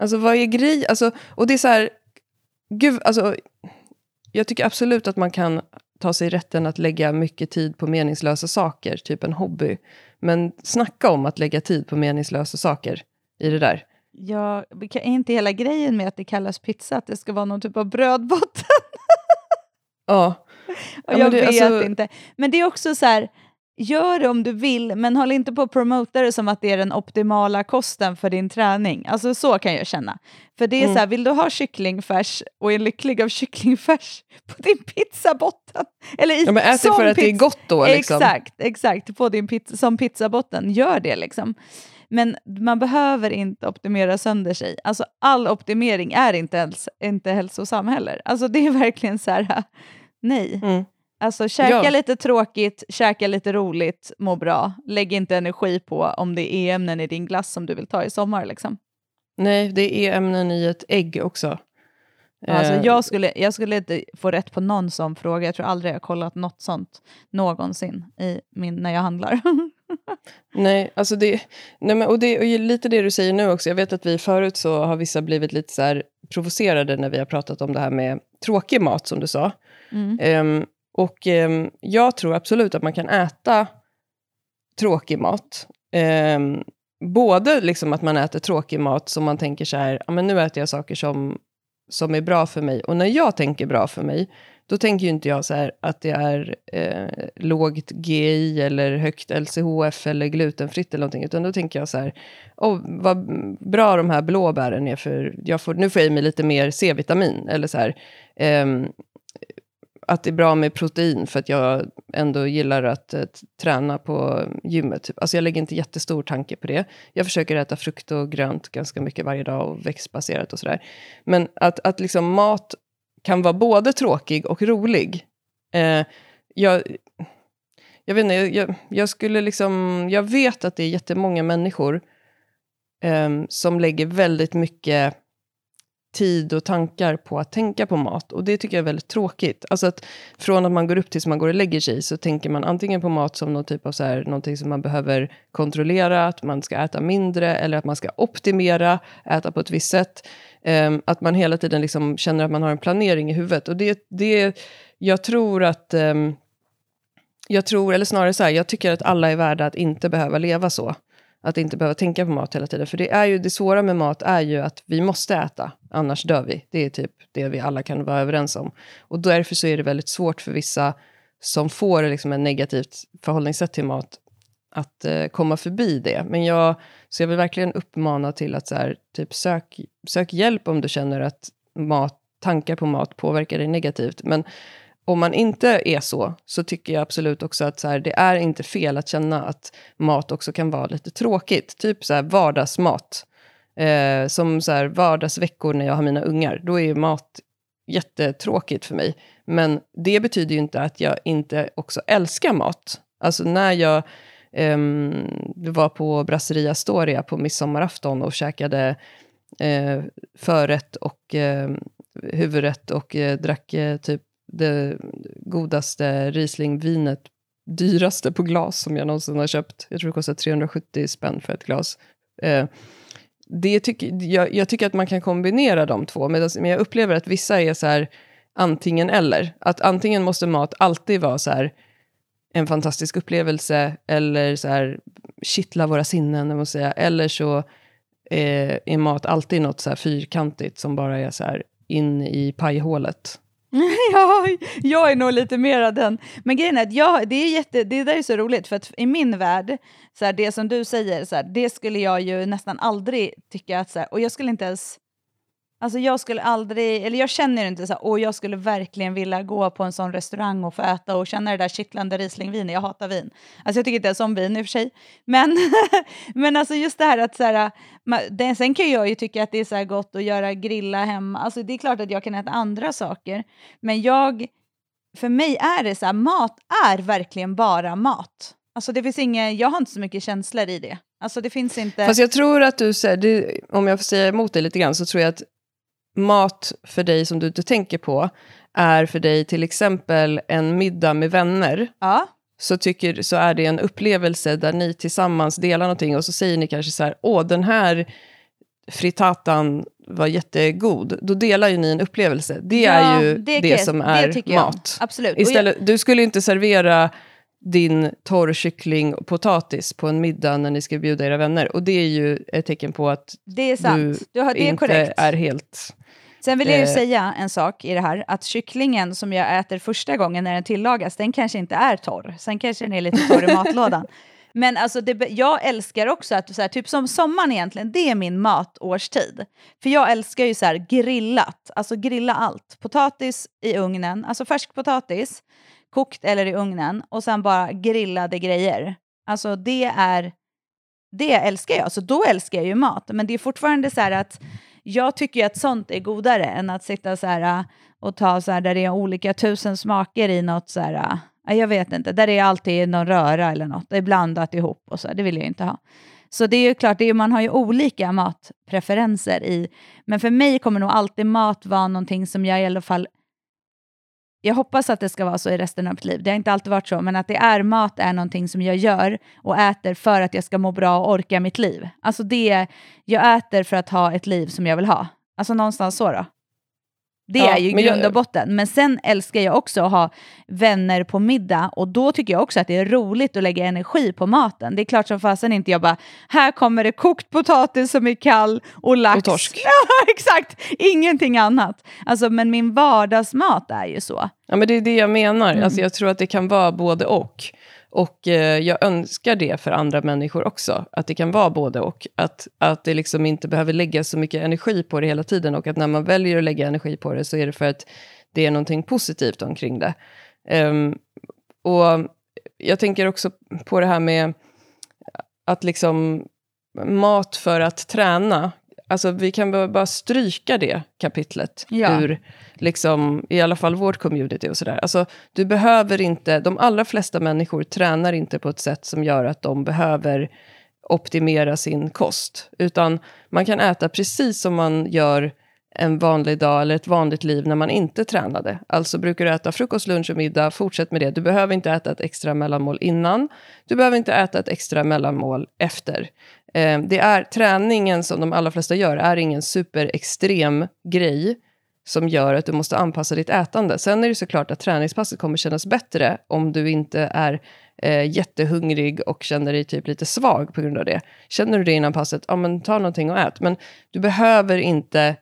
Alltså vad är grej? Alltså, och det är så här, Gud, alltså, jag tycker absolut att man kan ta sig rätten att lägga mycket tid på meningslösa saker, typ en hobby. Men snacka om att lägga tid på meningslösa saker i det där.
Ja, är inte hela grejen med att det kallas pizza att det ska vara någon typ av brödbotten?
ja.
Och jag det, vet alltså... inte. Men det är också så här, gör det om du vill, men håll inte på att promota det som att det är den optimala kosten för din träning. Alltså så kan jag känna. För det är mm. så här, vill du ha kycklingfärs och är lycklig av kycklingfärs på din pizzabotten? Eller i,
ja, men ät det för att det är gott då.
Liksom. Exakt, exakt. På din pizza, som pizzabotten, gör det liksom. Men man behöver inte optimera sönder sig. Alltså all optimering är inte, häls inte hälsosam heller. Alltså det är verkligen så här, nej. Mm. Alltså käka ja. lite tråkigt, käka lite roligt, må bra. Lägg inte energi på om det är ämnen i din glass som du vill ta i sommar. Liksom.
Nej, det är ämnen i ett ägg också.
Alltså, eh. jag, skulle, jag skulle inte få rätt på någon sån fråga. Jag tror aldrig jag kollat något sånt någonsin i min, när jag handlar.
nej, alltså det, nej men, och det och lite det du säger nu också. Jag vet att vi förut så har vissa blivit lite så provocerade när vi har pratat om det här med tråkig mat, som du sa. Mm. Um, och um, jag tror absolut att man kan äta tråkig mat. Um, både liksom att man äter tråkig mat som man tänker så här, ja, men nu äter jag saker som, som är bra för mig. Och när jag tänker bra för mig, då tänker ju inte jag så här att det är eh, lågt GI eller högt LCHF eller glutenfritt eller någonting, utan då tänker jag så här, oh, vad bra de här blåbären är för, jag får, nu får jag i mig lite mer C-vitamin, eller så här, eh, att det är bra med protein för att jag ändå gillar att eh, träna på gymmet. Typ. Alltså jag lägger inte jättestor tanke på det. Jag försöker äta frukt och grönt ganska mycket varje dag och växtbaserat och sådär. Men att, att liksom mat kan vara både tråkig och rolig. Eh, jag, jag vet inte, jag, jag, skulle liksom... Jag vet att det är jättemånga människor eh, som lägger väldigt mycket tid och tankar på att tänka på mat. Och det tycker jag är väldigt tråkigt. Alltså att från att man går upp tills man går och lägger sig så tänker man antingen på mat som någon typ av så här, någonting som man behöver kontrollera, att man ska äta mindre eller att man ska optimera, äta på ett visst sätt. Um, att man hela tiden liksom känner att man har en planering i huvudet. Och det, det jag tror att um, jag tror, eller snarare så här, jag tycker att alla är värda att inte behöva leva så. Att inte behöva tänka på mat hela tiden. För det, är ju, det svåra med mat är ju att vi måste äta, annars dör vi. Det är typ det vi alla kan vara överens om. Och därför så är det väldigt svårt för vissa som får liksom ett negativt förhållningssätt till mat att eh, komma förbi det. Men jag, så jag vill verkligen uppmana till att så här, typ sök, sök hjälp om du känner att mat, tankar på mat påverkar dig negativt. Men om man inte är så, så tycker jag absolut också att så här, det är inte fel att känna att mat också kan vara lite tråkigt. Typ så här vardagsmat. Eh, som så här vardagsveckor när jag har mina ungar. Då är mat jättetråkigt för mig. Men det betyder ju inte att jag inte också älskar mat. Alltså när jag eh, var på Brasseria Storia på midsommarafton och käkade eh, förrätt och eh, huvudrätt och eh, drack eh, typ det godaste Riesling-vinet, dyraste på glas som jag någonsin har köpt. Jag tror det kostar 370 spänn för ett glas. Eh, det tyck, jag, jag, tycker att man kan kombinera de två, men jag upplever att vissa är så här antingen eller. Att antingen måste mat alltid vara så här en fantastisk upplevelse, eller så här kittla våra sinnen, jag måste säga. eller så eh, är mat alltid något så här fyrkantigt som bara är så här in i pajhålet.
jag är nog lite mer av den. Men grejen är att jag, det, är jätte, det där är så roligt, för att i min värld, så här, det som du säger, så här, det skulle jag ju nästan aldrig tycka att... Så här, och jag skulle inte ens Alltså jag skulle aldrig, eller jag känner inte så och jag skulle verkligen vilja gå på en sån restaurang och få äta och känna det där kittlande Rieslingvinet. Jag hatar vin. Alltså jag tycker inte ens om vin i och för sig. Men, men alltså just det här att så här, det, sen kan jag ju tycka att det är så gott att göra grilla hemma. Alltså det är klart att jag kan äta andra saker. Men jag, för mig är det så här, mat är verkligen bara mat. Alltså det finns inget, jag har inte så mycket känslor i det. Alltså det finns inte...
Fast jag tror att du om jag får säga emot dig lite grann, så tror jag att mat för dig som du inte tänker på är för dig till exempel en middag med vänner.
Ja.
Så, tycker, så är det en upplevelse där ni tillsammans delar någonting och så säger ni kanske så här, åh den här fritatan var jättegod, då delar ju ni en upplevelse. Det ja, är ju det, det som är det mat.
Absolut.
Istället, jag... Du skulle inte servera din torr kyckling och potatis på en middag när ni ska bjuda era vänner. Och det är ju ett tecken på att
är
du, du har, det är inte korrekt. är helt
Sen vill jag ju
Eh.
säga en sak i det här, att kycklingen som jag äter första gången när den tillagas, den kanske inte är torr. Sen kanske den är lite torr i matlådan. Men alltså det, jag älskar också att, så här, typ som sommaren egentligen, det är min matårstid. För jag älskar ju så här grillat, alltså grilla allt. Potatis i ugnen, alltså färsk potatis, kokt eller i ugnen, och sen bara grillade grejer. Alltså det är, det älskar jag, så då älskar jag ju mat. Men det är fortfarande så här att jag tycker ju att sånt är godare än att sitta så här äh, och ta så här där det är olika tusen smaker i något så här, äh, jag vet inte, där det är alltid någon röra eller något, det är blandat ihop och så, det vill jag inte ha. Så det är ju klart, det är, man har ju olika matpreferenser i, men för mig kommer nog alltid mat vara någonting som jag i alla fall jag hoppas att det ska vara så i resten av mitt liv. Det har inte alltid varit så, men att det är mat är någonting som jag gör och äter för att jag ska må bra och orka mitt liv. Alltså det, jag äter för att ha ett liv som jag vill ha. Alltså någonstans så då. Det
Ja,
är ju grund och botten. Men sen älskar jag också att ha vänner på middag och då tycker jag också att det är roligt att lägga energi på maten. Det är klart som fasen inte jag bara, här kommer det kokt potatis som är kall och lax.
Och torsk.
Ja, exakt! Ingenting annat. Alltså, men min vardagsmat är ju så.
Ja, men det är det jag menar.
Mm.
Alltså, jag tror att det kan vara både och. Och eh, jag önskar det för andra människor också. Att det kan vara både och. Att, att det liksom inte behöver lägga så mycket energi på det hela tiden. Och att när man väljer att lägga energi på det så är det för att det är någonting positivt omkring det. Um, och jag tänker också på det här med att liksom mat för att träna. Alltså vi kan bara stryka det kapitlet
Ja.
ur liksom, i alla fall vårt community och sådär. Alltså, du behöver inte, de allra flesta människor tränar inte på ett sätt som gör att de behöver optimera sin kost. Utan man kan äta precis som man gör en vanlig dag eller ett vanligt liv när man inte tränade. Alltså brukar du äta frukost, lunch och middag, fortsätt med det. Du behöver inte äta ett extra mellanmål innan. Du behöver inte äta ett extra mellanmål efter. Eh, det är träningen som de allra flesta gör, är ingen superextrem grej som gör att du måste anpassa ditt ätande. Sen är det såklart att träningspasset kommer kännas bättre om du inte är eh, jättehungrig och känner dig typ lite svag på grund av det. Känner du det innan passet, ja men ta någonting och ät. Men du behöver inte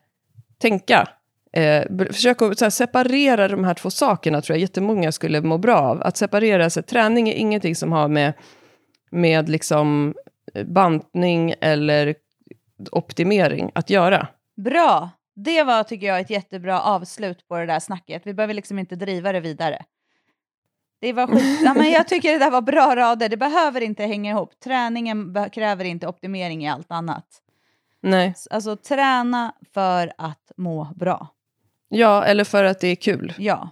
tänka. Eh, försök att så här, separera de här två sakerna tror jag jättemånga skulle må bra av. Att separera sig. Träning är ingenting som har med, med liksom eh, bantning eller optimering att göra.
Bra! Det var, tycker jag, ett jättebra avslut på det där snacket. Vi behöver liksom inte driva det vidare. Det var skit. Ja, men jag tycker det där var bra rader. Det behöver inte hänga ihop. Träningen kräver inte optimering i allt annat.
Nej.
Alltså träna för att må bra.
Ja, eller för att det är kul.
Ja.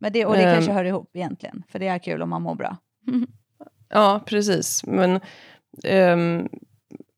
Men det, och det
Ehm.
kanske hör ihop egentligen. För det är kul om man mår bra.
Ja, precis. Men ehm,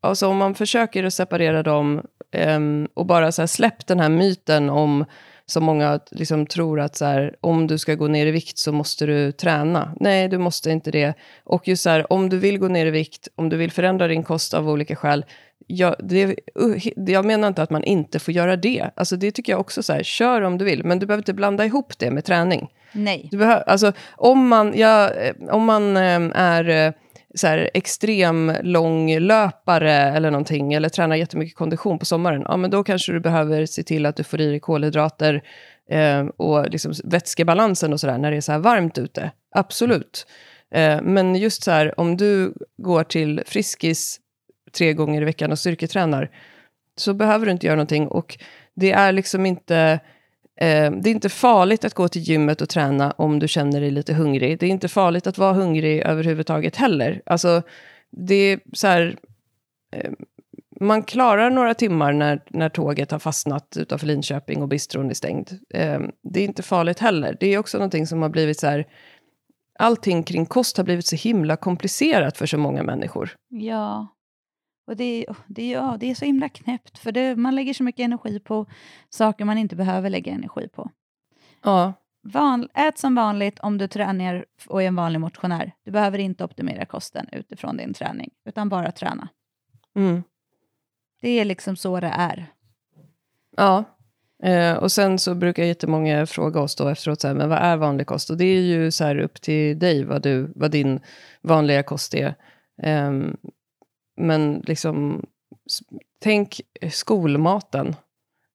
alltså om man försöker att separera dem ehm, och bara så här, släpp den här myten om som många liksom tror att så här, om du ska gå ner i vikt så måste du träna. Nej, du måste inte det. Och just så här, om du vill gå ner i vikt, om du vill förändra din kost av olika skäl, jag, det, uh, jag menar inte att man inte får göra det. Alltså det tycker jag också så här, kör om du vill, men du behöver inte blanda ihop det med träning.
Nej.
Du behöver, alltså, om man, ja, eh, om man eh, är eh, så här, extrem långlöpare eller någonting, eller tränar jättemycket kondition på sommaren, ja, men då kanske du behöver se till att du får i dig kolhydrater eh, och liksom vätskebalansen och sådär när det är så här varmt ute. Absolut. Eh, men just så här, om du går till Friskis tre gånger i veckan och styrketränar, så behöver du inte göra någonting. Och det är liksom inte... Eh, det är inte farligt att gå till gymmet och träna om du känner dig lite hungrig. Det är inte farligt att vara hungrig överhuvudtaget heller. Alltså, det är så här... Eh, man klarar några timmar när, när tåget har fastnat utanför Linköping och bistron är stängd. Eh, det är inte farligt heller. Det är också någonting som har blivit så här... Allting kring kost har blivit så himla komplicerat för så många människor.
Ja. Och det, är- det, ja, det är så himla knäppt. För det, man lägger så mycket energi på saker man inte behöver lägga energi på.
Ja,
Van, ät som vanligt om du tränar och är en vanlig motionär. Du behöver inte optimera kosten utifrån din träning, utan bara träna.
mm.
Det är liksom så det är.
Ja, eh, och sen så brukar jättemånga fråga oss då efteråt, så här, men vad är vanlig kost? Och det är ju så här upp till dig vad, du, vad din vanliga kost är. Ehm, men liksom, tänk skolmaten.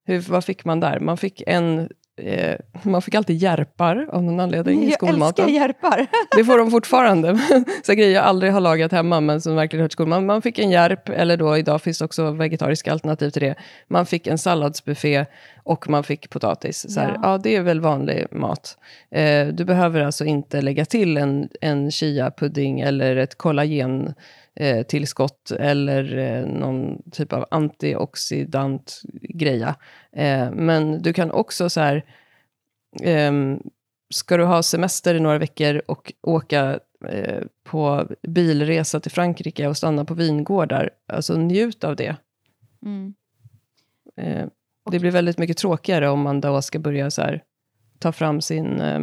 Hur, vad fick man där? Man fick en Eh, man fick alltid järpar av någon anledning i skolmaten.
Jag älskar järpar.
det får de fortfarande. så grejer jag aldrig har lagat hemma, men som verkligen hör till skolan. Man fick en järp, eller då idag finns det också vegetariska alternativ till det. Man fick en salladsbuffé och man fick potatis. Så här, ja. ja. det är väl vanlig mat. Eh, du behöver alltså inte lägga till en, en chia-pudding eller ett kollagen eh, tillskott eller eh, någon typ av antioxidant greja. Eh, men du kan också så här, eh, ska du ha semester i några veckor och åka eh, på bilresa till Frankrike och stanna på vingårdar, alltså njut av det. Mm. Eh, det blir väldigt mycket tråkigare om man då ska börja så här, ta fram sin eh,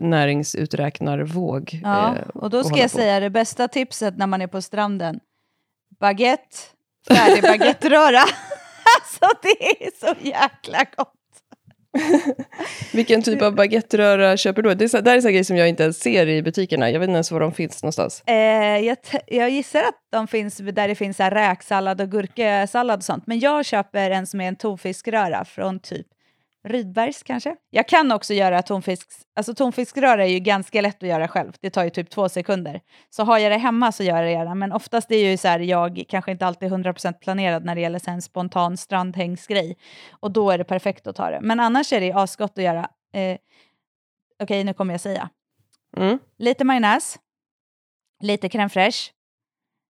näringsuträknarvåg.
Ja, eh, och då ska jag säga det bästa tipset när man är på stranden. Baguette, färdig baguetteröra. alltså det är så jäkla gott.
Vilken typ av baguetteröra köper du? Det är, där är så grejer som jag inte ens ser i butikerna. Jag vet inte ens var de finns någonstans.
Eh, jag, jag, gissar att de finns där det finns så räksallad och gurkesallad och sånt. Men jag köper en som är en tonfiskröra från typ Rydbergs kanske? Jag kan också göra tonfisk, alltså tonfiskröra är ju ganska lätt att göra själv. Det tar ju typ två sekunder. Så har jag det hemma så gör jag det gärna. Men oftast är ju så här, jag kanske inte alltid 100% planerad när det gäller en spontan strandhängsgrej. Och då är det perfekt att ta det. Men annars är det asgott att göra. Eh, Okej, okay, nu kommer jag säga. Mm. Lite majonnäs, lite crème fraîche,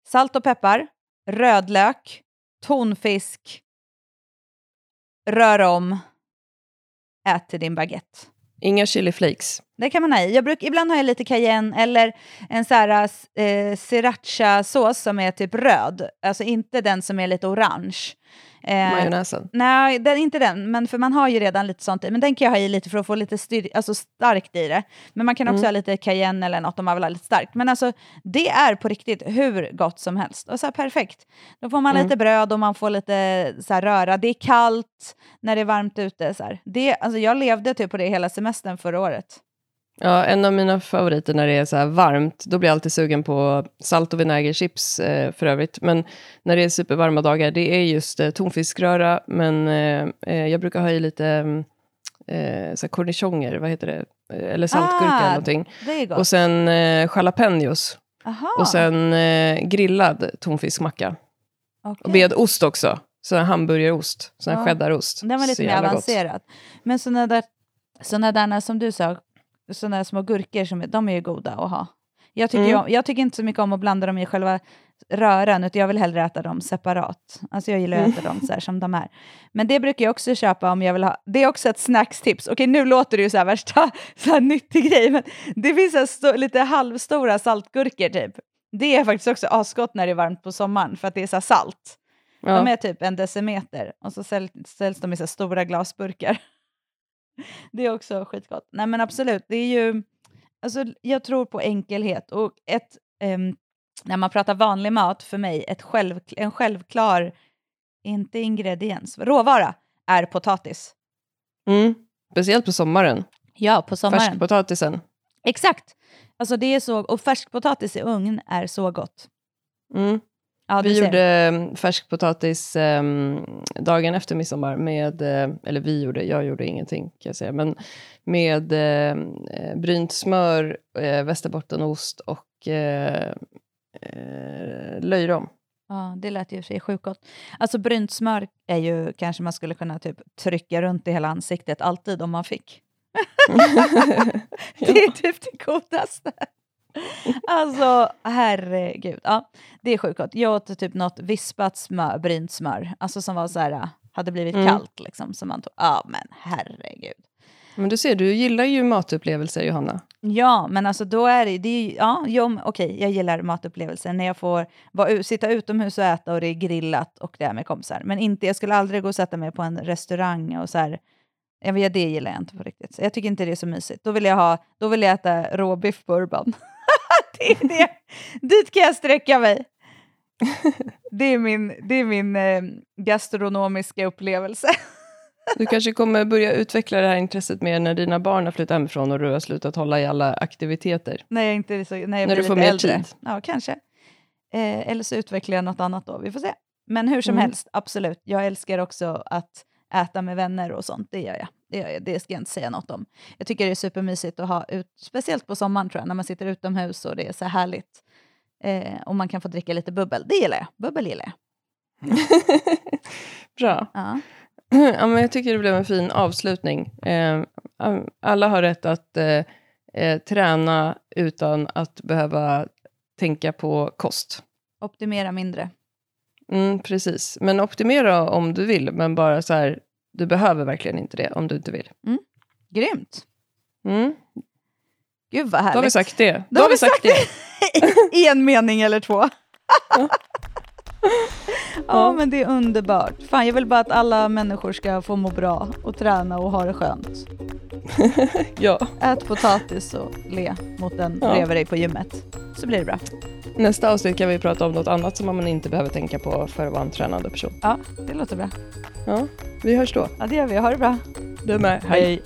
salt och peppar, rödlök, tonfisk, rör om ät till din baguette.
Inga chili flakes?
Det kan man ha i. Jag bruk, ibland har jag lite cayenne eller en så här, eh, sriracha-sås som är typ röd. Alltså inte den som är lite orange.
Eh, Majonnäsen?
Nej, den, inte den. Men för man har ju redan lite sånt i. Men den kan jag ha i lite för att få lite styr, alltså starkt i det. Men man kan också mm. ha lite cayenne eller något om man vill ha lite starkt. Men alltså, det är på riktigt hur gott som helst. Och så här, perfekt. Då får man mm. lite bröd och man får lite så här, röra. Det är kallt när det är varmt ute. Så här. Det, alltså, jag levde typ på det hela semestern förra året.
Ja, en av mina favoriter när det är så varmt, då blir jag alltid sugen på salt och vinägerchips eh, för övrigt. Men när det är supervarma dagar, det är just eh, tonfiskröra, men eh, eh jag brukar ha i lite eh, så cornichoner, vad heter det? Eller saltgurka ah, eller någonting. Och sen eh, jalapenos. Aha. Och sen eh, grillad tonfiskmacka. Okay. Och med ost också. Sån här hamburgerost, sån här ja. cheddarost.
Den var lite mer avancerad. Men såna där, såna där som du sa, sådana små gurkor, som, de är ju goda att ha. Jag tycker, mm. jag, jag, tycker inte så mycket om att blanda dem i själva röran, utan jag vill hellre äta dem separat. Alltså jag gillar att äta dem så här, som de är. Men det brukar jag också köpa om jag vill ha. Det är också ett snackstips. Okej, nu låter det ju så här värsta så här nyttig grej, men det finns så lite halvstora saltgurkor typ. Det är faktiskt också asgott när det är varmt på sommaren, för att det är så salt. Ja. De är typ en decimeter och så säljs, säljs de i så stora glasburkar. Det är också skitgott. Nej men absolut, det är ju, alltså, jag tror på enkelhet och ett, um, när man pratar vanlig mat för mig, ett själv, en självklar, inte ingrediens, råvara är potatis.
Mm. Speciellt på sommaren.
Ja, på sommaren.
Färskpotatisen.
Exakt. Alltså det är så, och färskpotatis i ugn är så gott.
Mm. Ja, vi ser. gjorde mm, färskpotatis um, dagen efter midsommar med, uh, eller vi gjorde, jag gjorde ingenting kan jag säga, men med uh, brynt smör, uh, västerbottenost och uh, uh, löjrom.
Ja, det lät ju sig sjukt gott. Alltså brynt smör är ju kanske man skulle kunna typ trycka runt i hela ansiktet alltid om man fick. det är typ det godaste. alltså herregud. Ja, det är sjukt gott. Jag åt typ något vispat smör, brynt smör, alltså som var så här, hade blivit mm. kallt liksom. Som man tog. Ja men herregud.
Men du ser, du gillar ju matupplevelser Johanna.
Ja, men alltså då är det, det är, ja, ja okej, okay, jag gillar matupplevelser när jag får vara, sitta utomhus och äta och det är grillat och det är med kompisar. Men inte, jag skulle aldrig gå och sätta mig på en restaurang och så här, jag vet, det gillar jag inte på riktigt. Jag tycker inte det är så mysigt. Då vill jag, ha, då vill jag äta råbiff bourbon. det är det. Dit kan jag sträcka mig. Det är min, det är min eh, gastronomiska upplevelse.
Du kanske kommer börja utveckla det här intresset mer när dina barn har flyttat hemifrån och du har slutat hålla i alla aktiviteter.
När, jag inte så, när, jag
när
du
får mer
äldre.
tid.
Ja, kanske. Eh, eller så utvecklar jag något annat då, vi får se. Men hur som mm. helst, absolut. Jag älskar också att äta med vänner och sånt. Det gör jag. Det, gör jag. det ska jag inte säga något om. Jag tycker det är supermysigt att ha ut, speciellt på sommaren tror jag, när man sitter utomhus och det är så härligt. Eh, och man kan få dricka lite bubbel. Det gillar jag. Bubbel gillar jag.
Bra.
Ja.
Ja, men jag tycker det blev en fin avslutning. Eh, alla har rätt att eh, eh, träna utan att behöva tänka på kost.
Optimera mindre.
Mm, precis. Men optimera om du vill, men bara så här, du behöver verkligen inte det om du inte vill.
Grymt.
Mm.
Gud vad härligt.
Då har vi sagt det.
Då har vi sagt
det.
I en mening eller två. ja,
ja
men det är underbart. Fan jag vill bara att alla människor ska få må bra och träna och ha det skönt.
ja.
Ät potatis och le mot den
ja.
bredvid dig på gymmet. Så blir det bra.
Nästa avsnitt kan vi prata om något annat som man inte behöver tänka på för att vara en tränande person.
Ja, det låter bra.
Ja, vi hörs då.
Ja, det gör vi. Ha det bra.
Du med. Hej.
Hej.